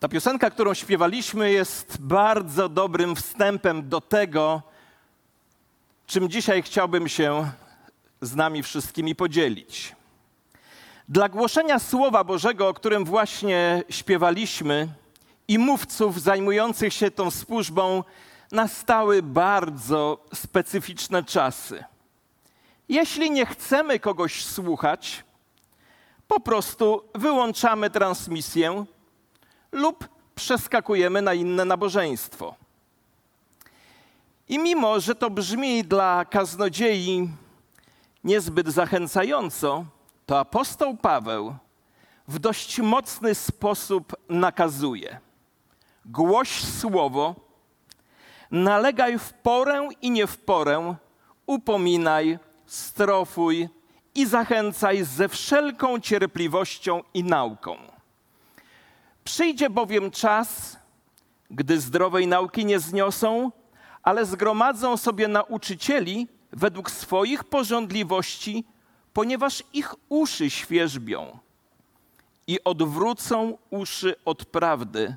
Ta piosenka, którą śpiewaliśmy, jest bardzo dobrym wstępem do tego, czym dzisiaj chciałbym się z nami wszystkimi podzielić. Dla głoszenia Słowa Bożego, o którym właśnie śpiewaliśmy, i mówców zajmujących się tą służbą, nastały bardzo specyficzne czasy. Jeśli nie chcemy kogoś słuchać, po prostu wyłączamy transmisję lub przeskakujemy na inne nabożeństwo. I mimo, że to brzmi dla kaznodziei niezbyt zachęcająco, to apostoł Paweł w dość mocny sposób nakazuje: głoś słowo, nalegaj w porę i nie w porę, upominaj, strofuj i zachęcaj ze wszelką cierpliwością i nauką. Przyjdzie bowiem czas, gdy zdrowej nauki nie zniosą, ale zgromadzą sobie nauczycieli według swoich porządliwości, ponieważ ich uszy świeżbią i odwrócą uszy od prawdy,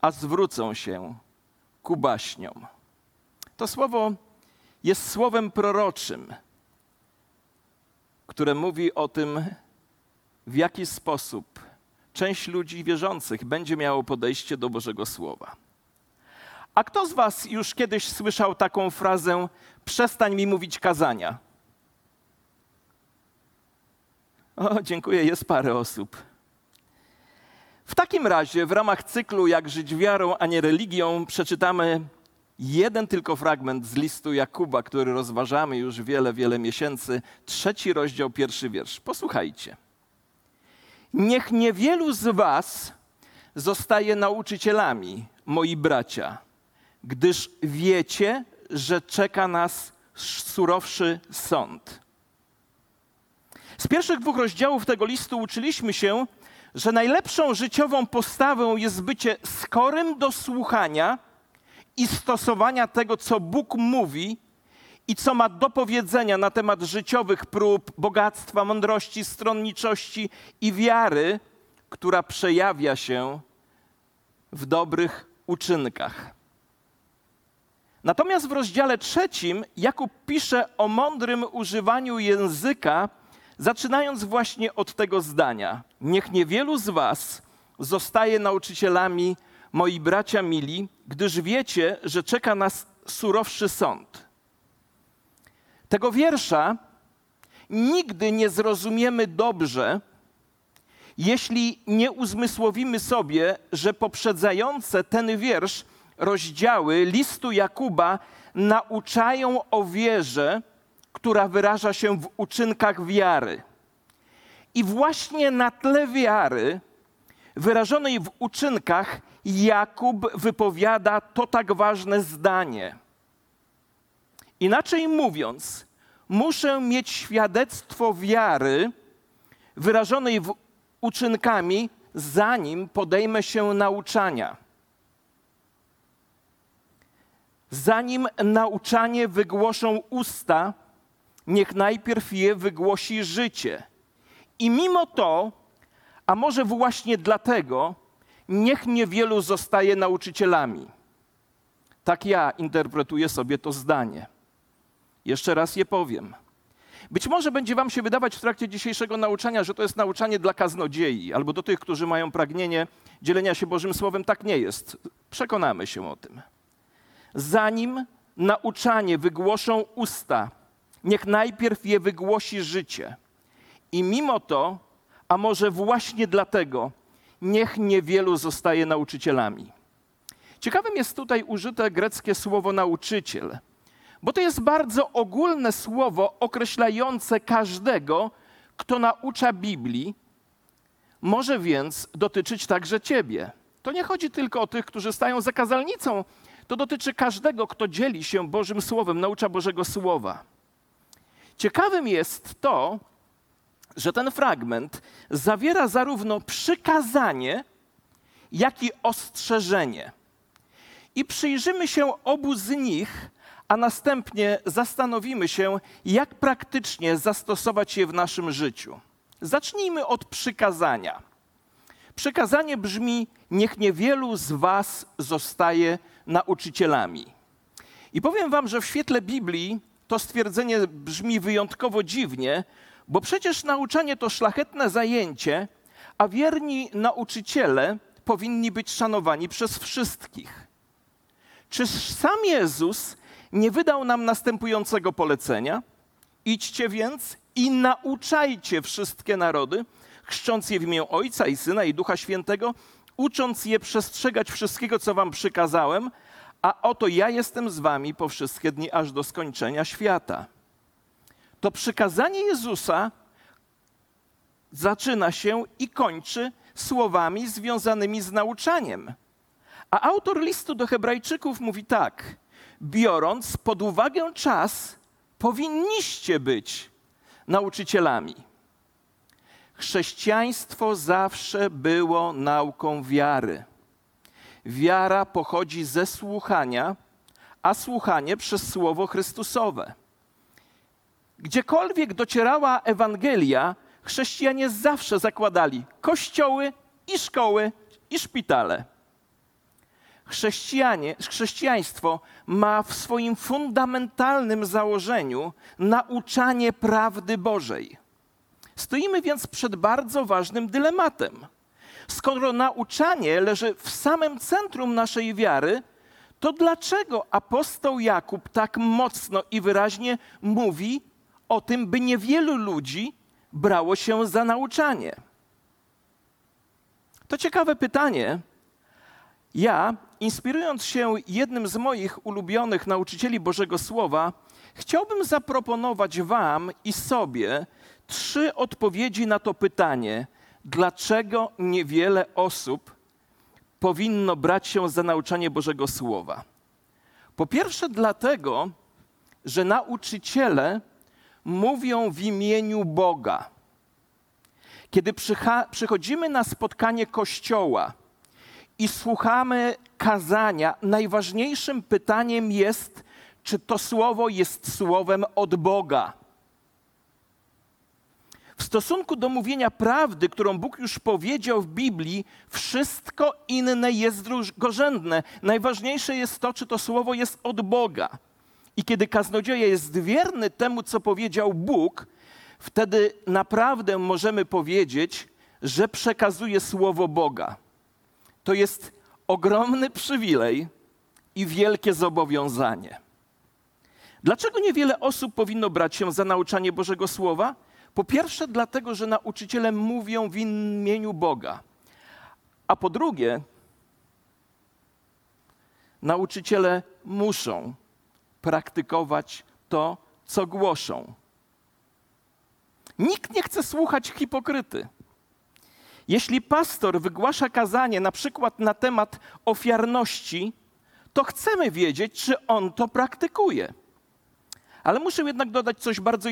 a zwrócą się ku baśniom. To słowo jest słowem proroczym, które mówi o tym, w jaki sposób część ludzi wierzących będzie miało podejście do Bożego Słowa. A kto z Was już kiedyś słyszał taką frazę: przestań mi mówić kazania? O, dziękuję, jest parę osób. W takim razie, w ramach cyklu Jak żyć wiarą, a nie religią, przeczytamy jeden tylko fragment z listu Jakuba, który rozważamy już wiele, wiele miesięcy. Trzeci rozdział, pierwszy wiersz. Posłuchajcie. Niech niewielu z Was zostaje nauczycielami, moi bracia, gdyż wiecie, że czeka nas surowszy sąd. Z pierwszych dwóch rozdziałów tego listu uczyliśmy się, że najlepszą życiową postawą jest bycie skorym do słuchania i stosowania tego, co Bóg mówi i co ma do powiedzenia na temat życiowych prób, bogactwa, mądrości, stronniczości i wiary, która przejawia się w dobrych uczynkach. Natomiast w rozdziale trzecim Jakub pisze o mądrym używaniu języka, zaczynając właśnie od tego zdania: Niech niewielu z Was zostaje nauczycielami, moi bracia mili, gdyż wiecie, że czeka nas surowszy sąd. Tego wiersza nigdy nie zrozumiemy dobrze, jeśli nie uzmysłowimy sobie, że poprzedzające ten wiersz rozdziały listu Jakuba nauczają o wierze, która wyraża się w uczynkach wiary. I właśnie na tle wiary, wyrażonej w uczynkach, Jakub wypowiada to tak ważne zdanie. Inaczej mówiąc, muszę mieć świadectwo wiary wyrażonej w uczynkami, zanim podejmę się nauczania. Zanim nauczanie wygłoszą usta, niech najpierw je wygłosi życie. I mimo to, a może właśnie dlatego, niech niewielu zostaje nauczycielami. Tak ja interpretuję sobie to zdanie. Jeszcze raz je powiem. Być może będzie Wam się wydawać w trakcie dzisiejszego nauczania, że to jest nauczanie dla kaznodziei albo do tych, którzy mają pragnienie dzielenia się Bożym Słowem. Tak nie jest. Przekonamy się o tym. Zanim nauczanie wygłoszą usta, niech najpierw je wygłosi życie. I mimo to, a może właśnie dlatego, niech niewielu zostaje nauczycielami. Ciekawym jest tutaj użyte greckie słowo nauczyciel, bo to jest bardzo ogólne słowo określające każdego, kto naucza Biblii, może więc dotyczyć także ciebie. To nie chodzi tylko o tych, którzy stają za kazalnicą, to dotyczy każdego, kto dzieli się Bożym Słowem, naucza Bożego Słowa. Ciekawym jest to, że ten fragment zawiera zarówno przykazanie, jak i ostrzeżenie. I przyjrzymy się obu z nich, a następnie zastanowimy się, jak praktycznie zastosować je w naszym życiu. Zacznijmy od przykazania. Przekazanie brzmi: Niech niewielu z Was zostaje nauczycielami. I powiem Wam, że w świetle Biblii to stwierdzenie brzmi wyjątkowo dziwnie, bo przecież nauczanie to szlachetne zajęcie, a wierni nauczyciele powinni być szanowani przez wszystkich. Czyż sam Jezus nie wydał nam następującego polecenia? Idźcie więc i nauczajcie wszystkie narody, chrzcząc je w imię Ojca i Syna i Ducha Świętego, ucząc je przestrzegać wszystkiego, co wam przykazałem, a oto ja jestem z wami po wszystkie dni, aż do skończenia świata. To przykazanie Jezusa zaczyna się i kończy słowami związanymi z nauczaniem. A autor listu do Hebrajczyków mówi tak: biorąc pod uwagę czas, powinniście być nauczycielami. Chrześcijaństwo zawsze było nauką wiary. Wiara pochodzi ze słuchania, a słuchanie przez Słowo Chrystusowe. Gdziekolwiek docierała Ewangelia, chrześcijanie zawsze zakładali kościoły i szkoły i szpitale. Chrześcijanie, chrześcijaństwo ma w swoim fundamentalnym założeniu nauczanie prawdy Bożej. Stoimy więc przed bardzo ważnym dylematem. Skoro nauczanie leży w samym centrum naszej wiary, to dlaczego apostoł Jakub tak mocno i wyraźnie mówi o tym, by niewielu ludzi brało się za nauczanie? To ciekawe pytanie. Ja, inspirując się jednym z moich ulubionych nauczycieli Bożego Słowa, chciałbym zaproponować Wam i sobie trzy odpowiedzi na to pytanie, dlaczego niewiele osób powinno brać się za nauczanie Bożego Słowa. Po pierwsze, dlatego, że nauczyciele mówią w imieniu Boga. Kiedy przychodzimy na spotkanie kościoła i słuchamy kazania, najważniejszym pytaniem jest, czy to słowo jest słowem od Boga. W stosunku do mówienia prawdy, którą Bóg już powiedział w Biblii, wszystko inne jest drugorzędne. Najważniejsze jest to, czy to słowo jest od Boga. I kiedy kaznodzieja jest wierny temu, co powiedział Bóg, wtedy naprawdę możemy powiedzieć, że przekazuje słowo Boga. To jest ogromny przywilej i wielkie zobowiązanie. Dlaczego niewiele osób powinno brać się za nauczanie Bożego Słowa? Po pierwsze, dlatego, że nauczyciele mówią w imieniu Boga. A po drugie, nauczyciele muszą praktykować to, co głoszą. Nikt nie chce słuchać hipokryty. Jeśli pastor wygłasza kazanie na przykład na temat ofiarności, to chcemy wiedzieć, czy on to praktykuje. Ale muszę jednak dodać coś bardzo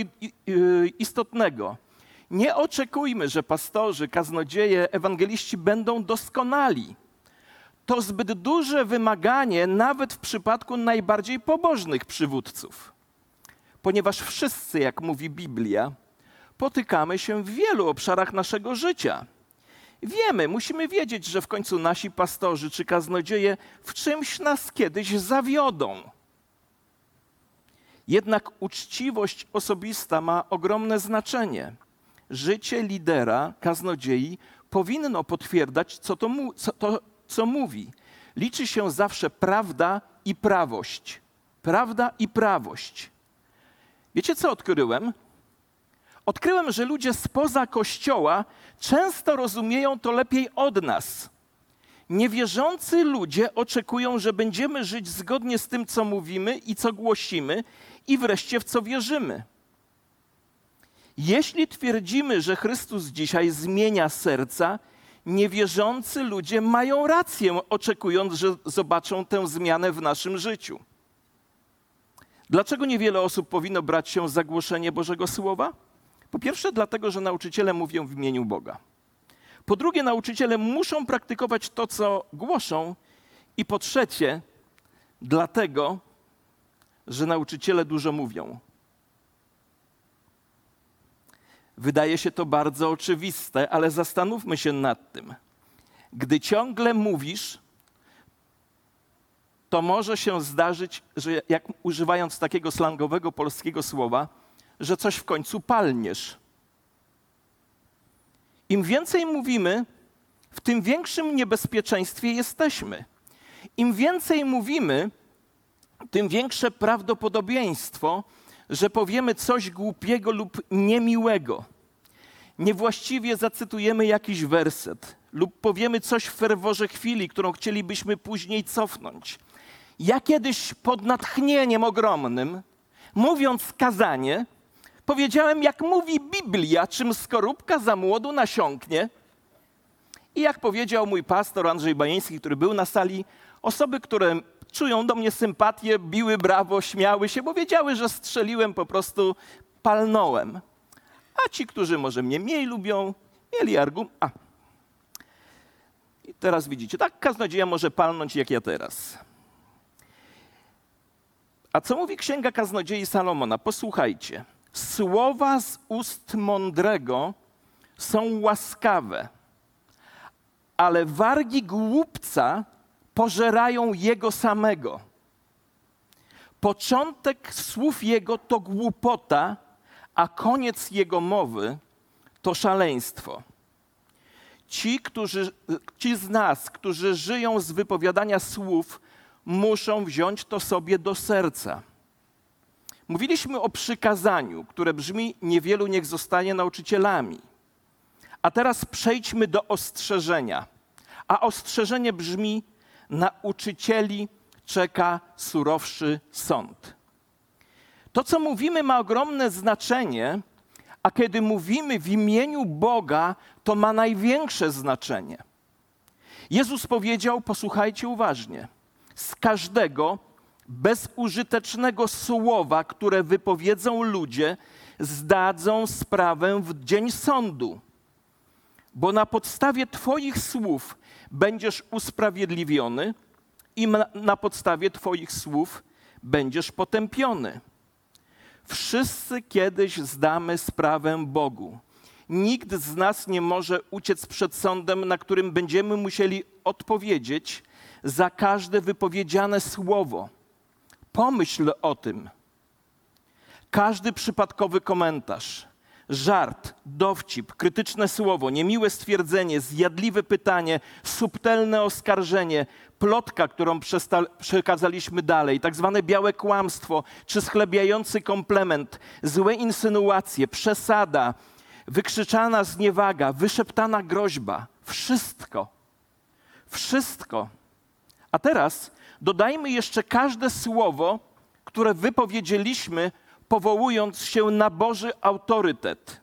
istotnego. Nie oczekujmy, że pastorzy, kaznodzieje, ewangeliści będą doskonali. To zbyt duże wymaganie, nawet w przypadku najbardziej pobożnych przywódców. Ponieważ wszyscy, jak mówi Biblia, potykamy się w wielu obszarach naszego życia. Wiemy, musimy wiedzieć, że w końcu nasi pastorzy czy kaznodzieje w czymś nas kiedyś zawiodą jednak uczciwość osobista ma ogromne znaczenie. Życie lidera, kaznodziei powinno potwierdzać, co to, co, to, co mówi. Liczy się zawsze prawda i prawość. Prawda i prawość. Wiecie, co odkryłem? Odkryłem, że ludzie spoza kościoła często rozumieją to lepiej od nas. Niewierzący ludzie oczekują, że będziemy żyć zgodnie z tym, co mówimy i co głosimy, i wreszcie w co wierzymy. Jeśli twierdzimy, że Chrystus dzisiaj zmienia serca, niewierzący ludzie mają rację, oczekując, że zobaczą tę zmianę w naszym życiu. Dlaczego niewiele osób powinno brać się za głoszenie Bożego Słowa? Po pierwsze, dlatego, że nauczyciele mówią w imieniu Boga. Po drugie, nauczyciele muszą praktykować to, co głoszą. I po trzecie, dlatego, że nauczyciele dużo mówią. Wydaje się to bardzo oczywiste, ale zastanówmy się nad tym. Gdy ciągle mówisz, to może się zdarzyć, że jak używając takiego slangowego polskiego słowa, że coś w końcu palniesz. Im więcej mówimy, w tym większym niebezpieczeństwie jesteśmy. Im więcej mówimy, tym większe prawdopodobieństwo, że powiemy coś głupiego lub niemiłego. Niewłaściwie zacytujemy jakiś werset lub powiemy coś w ferworze chwili, którą chcielibyśmy później cofnąć. Ja kiedyś pod natchnieniem ogromnym, mówiąc kazanie, powiedziałem, jak mówi Biblia, czym skorupka za młodu nasiąknie. I jak powiedział mój pastor Andrzej Bajeński, który był na sali, osoby, które czują do mnie sympatię, biły brawo, śmiały się, bo wiedziały, że strzeliłem, po prostu palnąłem. A ci, którzy może mnie mniej lubią, mieli argument. A. I teraz widzicie, tak kaznodzieja może palnąć jak ja teraz. A co mówi Księga Kaznodziei Salomona? Posłuchajcie. Słowa z ust mądrego są łaskawe, ale wargi głupca pożerają jego samego. Początek słów jego to głupota, a koniec jego mowy to szaleństwo. Ci, którzy, ci z nas, którzy żyją z wypowiadania słów, muszą wziąć to sobie do serca. Mówiliśmy o przykazaniu, które brzmi: Niewielu niech zostanie nauczycielami. A teraz przejdźmy do ostrzeżenia. A ostrzeżenie brzmi: Nauczycieli czeka surowszy sąd. To, co mówimy, ma ogromne znaczenie, a kiedy mówimy w imieniu Boga, to ma największe znaczenie. Jezus powiedział: Posłuchajcie uważnie z każdego bezużytecznego słowa, które wypowiedzą ludzie, zdadzą sprawę w dzień sądu. Bo na podstawie Twoich słów będziesz usprawiedliwiony i na podstawie Twoich słów będziesz potępiony. Wszyscy kiedyś zdamy sprawę Bogu. Nikt z nas nie może uciec przed sądem, na którym będziemy musieli odpowiedzieć za każde wypowiedziane słowo. Pomyśl o tym. Każdy przypadkowy komentarz, żart, dowcip, krytyczne słowo, niemiłe stwierdzenie, zjadliwe pytanie, subtelne oskarżenie, plotka, którą przekazaliśmy dalej, tak zwane białe kłamstwo, czy schlebiający komplement, złe insynuacje, przesada, wykrzyczana zniewaga, wyszeptana groźba. Wszystko, wszystko a teraz dodajmy jeszcze każde słowo, które wypowiedzieliśmy, powołując się na Boży autorytet.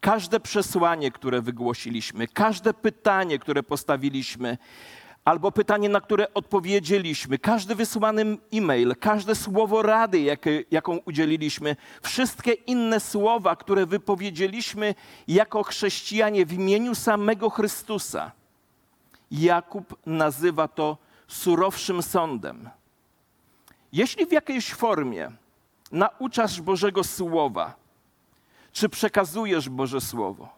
Każde przesłanie, które wygłosiliśmy, każde pytanie, które postawiliśmy, albo pytanie, na które odpowiedzieliśmy, każdy wysłany e-mail, każde słowo rady, jakie, jaką udzieliliśmy, wszystkie inne słowa, które wypowiedzieliśmy jako chrześcijanie w imieniu samego Chrystusa. Jakub nazywa to surowszym sądem. Jeśli w jakiejś formie nauczasz Bożego Słowa, czy przekazujesz Boże Słowo,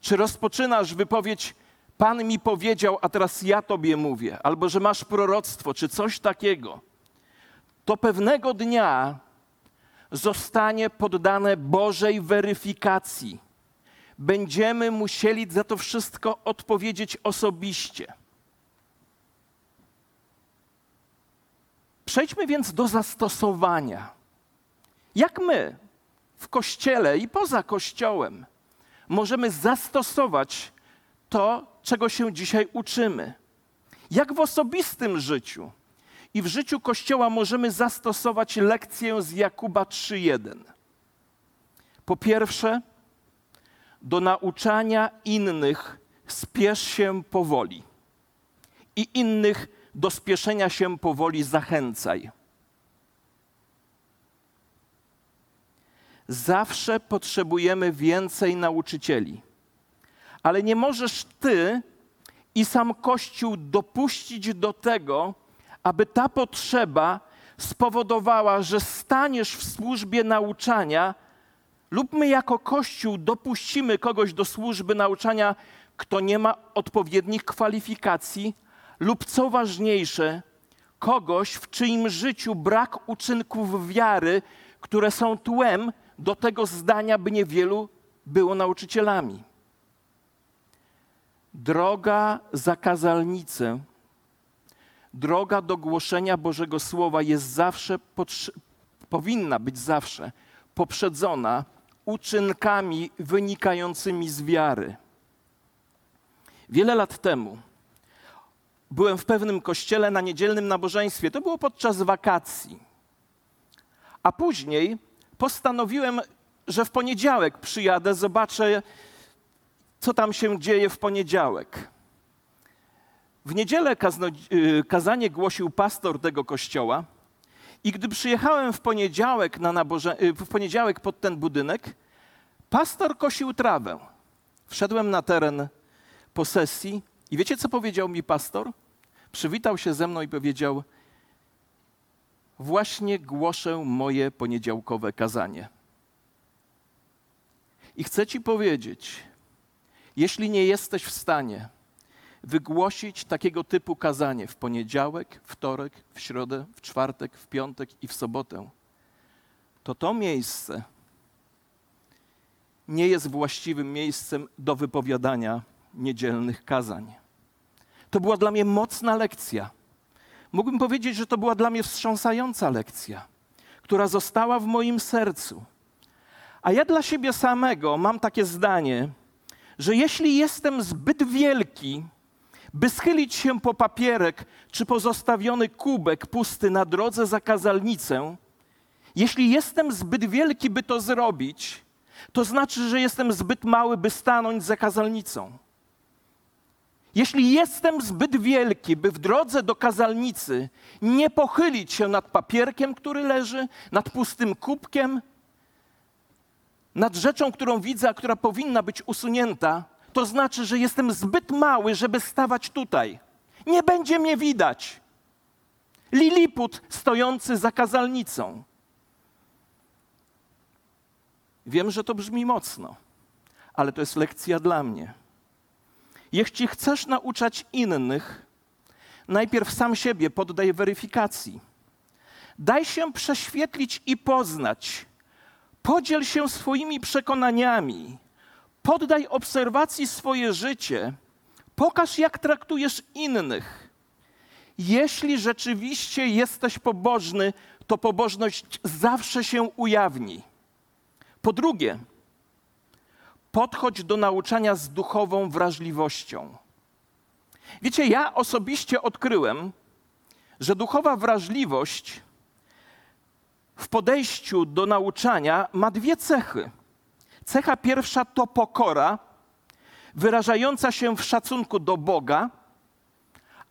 czy rozpoczynasz wypowiedź Pan mi powiedział, a teraz ja Tobie mówię, albo że masz proroctwo, czy coś takiego, to pewnego dnia zostanie poddane Bożej weryfikacji. Będziemy musieli za to wszystko odpowiedzieć osobiście. Przejdźmy więc do zastosowania. Jak my w kościele i poza kościołem możemy zastosować to, czego się dzisiaj uczymy? Jak w osobistym życiu i w życiu kościoła możemy zastosować lekcję z Jakuba 3:1? Po pierwsze, do nauczania innych spiesz się powoli i innych do spieszenia się powoli zachęcaj. Zawsze potrzebujemy więcej nauczycieli, ale nie możesz ty i sam Kościół dopuścić do tego, aby ta potrzeba spowodowała, że staniesz w służbie nauczania, lub my jako Kościół dopuścimy kogoś do służby nauczania kto nie ma odpowiednich kwalifikacji lub co ważniejsze, kogoś, w czyim życiu brak uczynków wiary, które są tłem do tego zdania, by niewielu było nauczycielami. Droga za kazalnicę, droga do głoszenia Bożego Słowa jest zawsze, powinna być zawsze poprzedzona uczynkami wynikającymi z wiary. Wiele lat temu byłem w pewnym kościele na niedzielnym nabożeństwie. To było podczas wakacji. A później postanowiłem, że w poniedziałek przyjadę, zobaczę, co tam się dzieje w poniedziałek. W niedzielę y, kazanie głosił pastor tego kościoła. I gdy przyjechałem w poniedziałek, na naboże, y, w poniedziałek pod ten budynek, pastor kosił trawę. Wszedłem na teren posesji i wiecie, co powiedział mi pastor? Przywitał się ze mną i powiedział: Właśnie głoszę moje poniedziałkowe kazanie. I chcę Ci powiedzieć, jeśli nie jesteś w stanie wygłosić takiego typu kazanie w poniedziałek, wtorek, w środę, w czwartek, w piątek i w sobotę, to to miejsce nie jest właściwym miejscem do wypowiadania niedzielnych kazań. To była dla mnie mocna lekcja. Mógłbym powiedzieć, że to była dla mnie wstrząsająca lekcja, która została w moim sercu. A ja dla siebie samego mam takie zdanie, że jeśli jestem zbyt wielki, by schylić się po papierek czy pozostawiony kubek pusty na drodze za kazalnicę, jeśli jestem zbyt wielki, by to zrobić, to znaczy, że jestem zbyt mały, by stanąć za kazalnicą. Jeśli jestem zbyt wielki, by w drodze do kazalnicy nie pochylić się nad papierkiem, który leży, nad pustym kubkiem, nad rzeczą, którą widzę, a która powinna być usunięta, to znaczy, że jestem zbyt mały, żeby stawać tutaj. Nie będzie mnie widać. Liliput stojący za kazalnicą. Wiem, że to brzmi mocno, ale to jest lekcja dla mnie. Jeśli chcesz nauczać innych, najpierw sam siebie poddaj weryfikacji. Daj się prześwietlić i poznać. Podziel się swoimi przekonaniami. Poddaj obserwacji swoje życie. Pokaż, jak traktujesz innych. Jeśli rzeczywiście jesteś pobożny, to pobożność zawsze się ujawni. Po drugie, podchodź do nauczania z duchową wrażliwością. Wiecie, ja osobiście odkryłem, że duchowa wrażliwość w podejściu do nauczania ma dwie cechy. Cecha pierwsza to pokora, wyrażająca się w szacunku do Boga,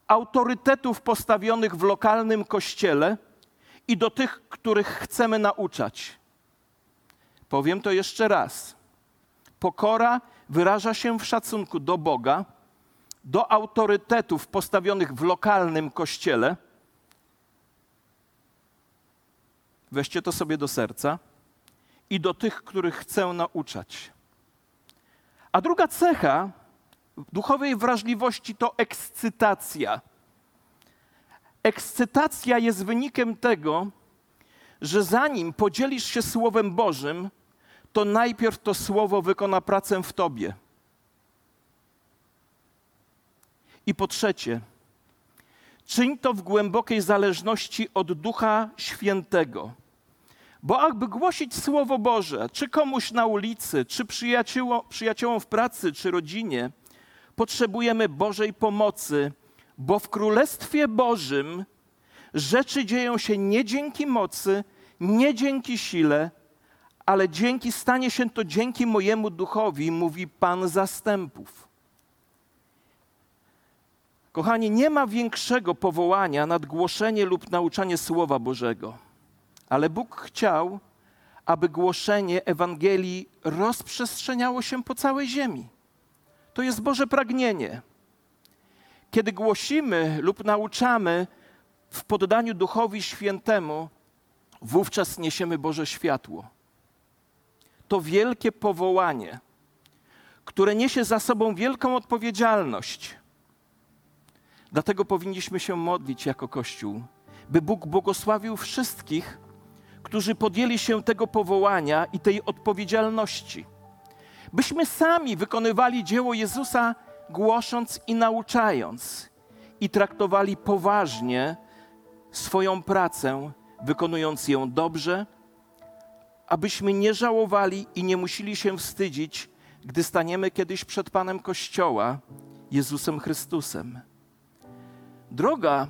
autorytetów postawionych w lokalnym kościele i do tych, których chcemy nauczać. Powiem to jeszcze raz. Pokora wyraża się w szacunku do Boga, do autorytetów postawionych w lokalnym kościele. Weźcie to sobie do serca i do tych, których chcę nauczać. A druga cecha duchowej wrażliwości to ekscytacja. Ekscytacja jest wynikiem tego, że zanim podzielisz się Słowem Bożym, to najpierw to słowo wykona pracę w tobie. I po trzecie, czyń to w głębokiej zależności od Ducha Świętego. Bo aby głosić Słowo Boże, czy komuś na ulicy, czy przyjaciołom, przyjaciołom w pracy, czy rodzinie, potrzebujemy Bożej pomocy, bo w Królestwie Bożym rzeczy dzieją się nie dzięki mocy, nie dzięki sile, ale dzięki stanie się to dzięki mojemu duchowi, mówi Pan zastępów. Kochani, nie ma większego powołania nad głoszenie lub nauczanie Słowa Bożego, ale Bóg chciał, aby głoszenie Ewangelii rozprzestrzeniało się po całej ziemi. To jest Boże pragnienie. Kiedy głosimy lub nauczamy w poddaniu Duchowi Świętemu, wówczas niesiemy Boże światło to wielkie powołanie, które niesie za sobą wielką odpowiedzialność. Dlatego powinniśmy się modlić jako Kościół, by Bóg błogosławił wszystkich, którzy podjęli się tego powołania i tej odpowiedzialności. Byśmy sami wykonywali dzieło Jezusa, głosząc i nauczając, i traktowali poważnie swoją pracę, wykonując ją dobrze, abyśmy nie żałowali i nie musieli się wstydzić, gdy staniemy kiedyś przed Panem Kościoła, Jezusem Chrystusem. Droga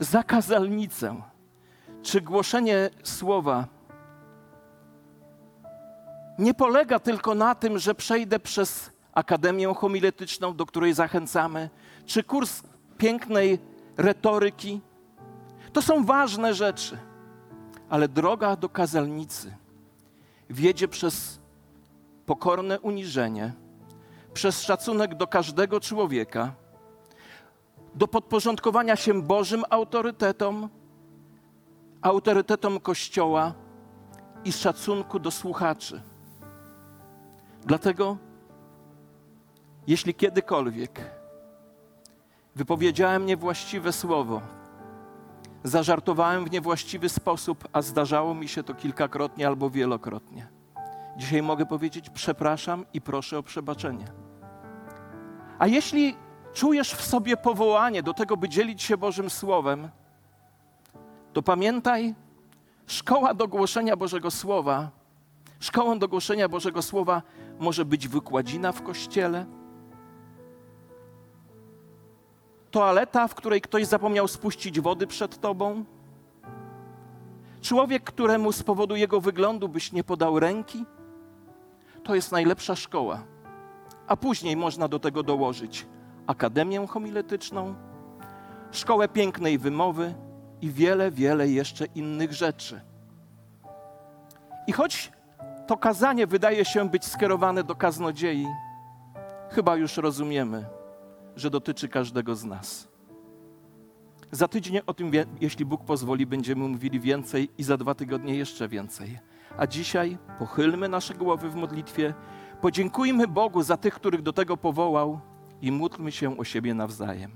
za kazalnicę, czy głoszenie słowa nie polega tylko na tym, że przejdę przez Akademię Homiletyczną, do której zachęcamy, czy kurs pięknej retoryki. To są ważne rzeczy, ale droga do kazalnicy wiedzie przez pokorne uniżenie, przez szacunek do każdego człowieka, do podporządkowania się Bożym autorytetom, autorytetom Kościoła i szacunku do słuchaczy. Dlatego, jeśli kiedykolwiek wypowiedziałem niewłaściwe słowo, zażartowałem w niewłaściwy sposób, a zdarzało mi się to kilkakrotnie albo wielokrotnie, dzisiaj mogę powiedzieć: przepraszam i proszę o przebaczenie. A jeśli czujesz w sobie powołanie do tego, by dzielić się Bożym Słowem, to pamiętaj, szkoła do głoszenia Bożego Słowa, szkołą do głoszenia Bożego Słowa może być wykładzina w kościele, toaleta, w której ktoś zapomniał spuścić wody przed tobą, człowiek, któremu z powodu jego wyglądu byś nie podał ręki. To jest najlepsza szkoła. A później można do tego dołożyć akademię homiletyczną, szkołę pięknej wymowy i wiele, wiele jeszcze innych rzeczy. I choć to kazanie wydaje się być skierowane do kaznodziei, chyba już rozumiemy, że dotyczy każdego z nas. Za tydzień o tym, jeśli Bóg pozwoli, będziemy mówili więcej i za dwa tygodnie jeszcze więcej. A dzisiaj pochylmy nasze głowy w modlitwie, podziękujmy Bogu za tych, których do tego powołał i módlmy się o siebie nawzajem.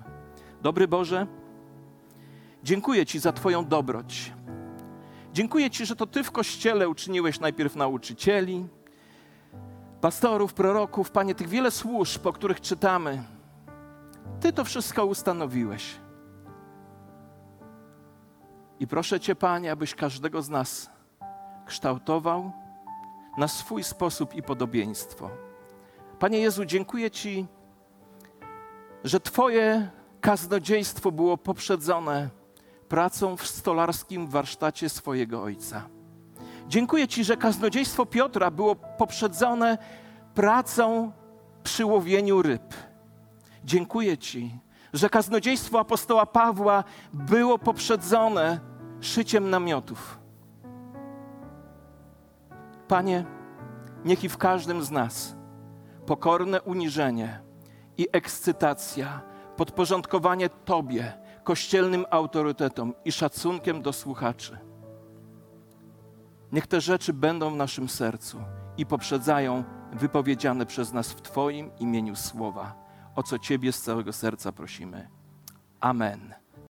Dobry Boże, dziękuję Ci za Twoją dobroć. Dziękuję Ci, że to Ty w Kościele uczyniłeś najpierw nauczycieli, pastorów, proroków, Panie, tych wiele służb, o których czytamy. Ty to wszystko ustanowiłeś. I proszę Cię, Panie, abyś każdego z nas kształtował na swój sposób i podobieństwo. Panie Jezu, dziękuję Ci, że Twoje kaznodziejstwo było poprzedzone pracą w stolarskim warsztacie swojego ojca. Dziękuję Ci, że kaznodziejstwo Piotra było poprzedzone pracą przy łowieniu ryb. Dziękuję Ci, że kaznodziejstwo apostoła Pawła było poprzedzone szyciem namiotów. Panie, niech i w każdym z nas pokorne uniżenie i ekscytacja, podporządkowanie Tobie, kościelnym autorytetom i szacunkiem do słuchaczy. Niech te rzeczy będą w naszym sercu i poprzedzają wypowiedziane przez nas w Twoim imieniu słowa o co Ciebie z całego serca prosimy. Amen.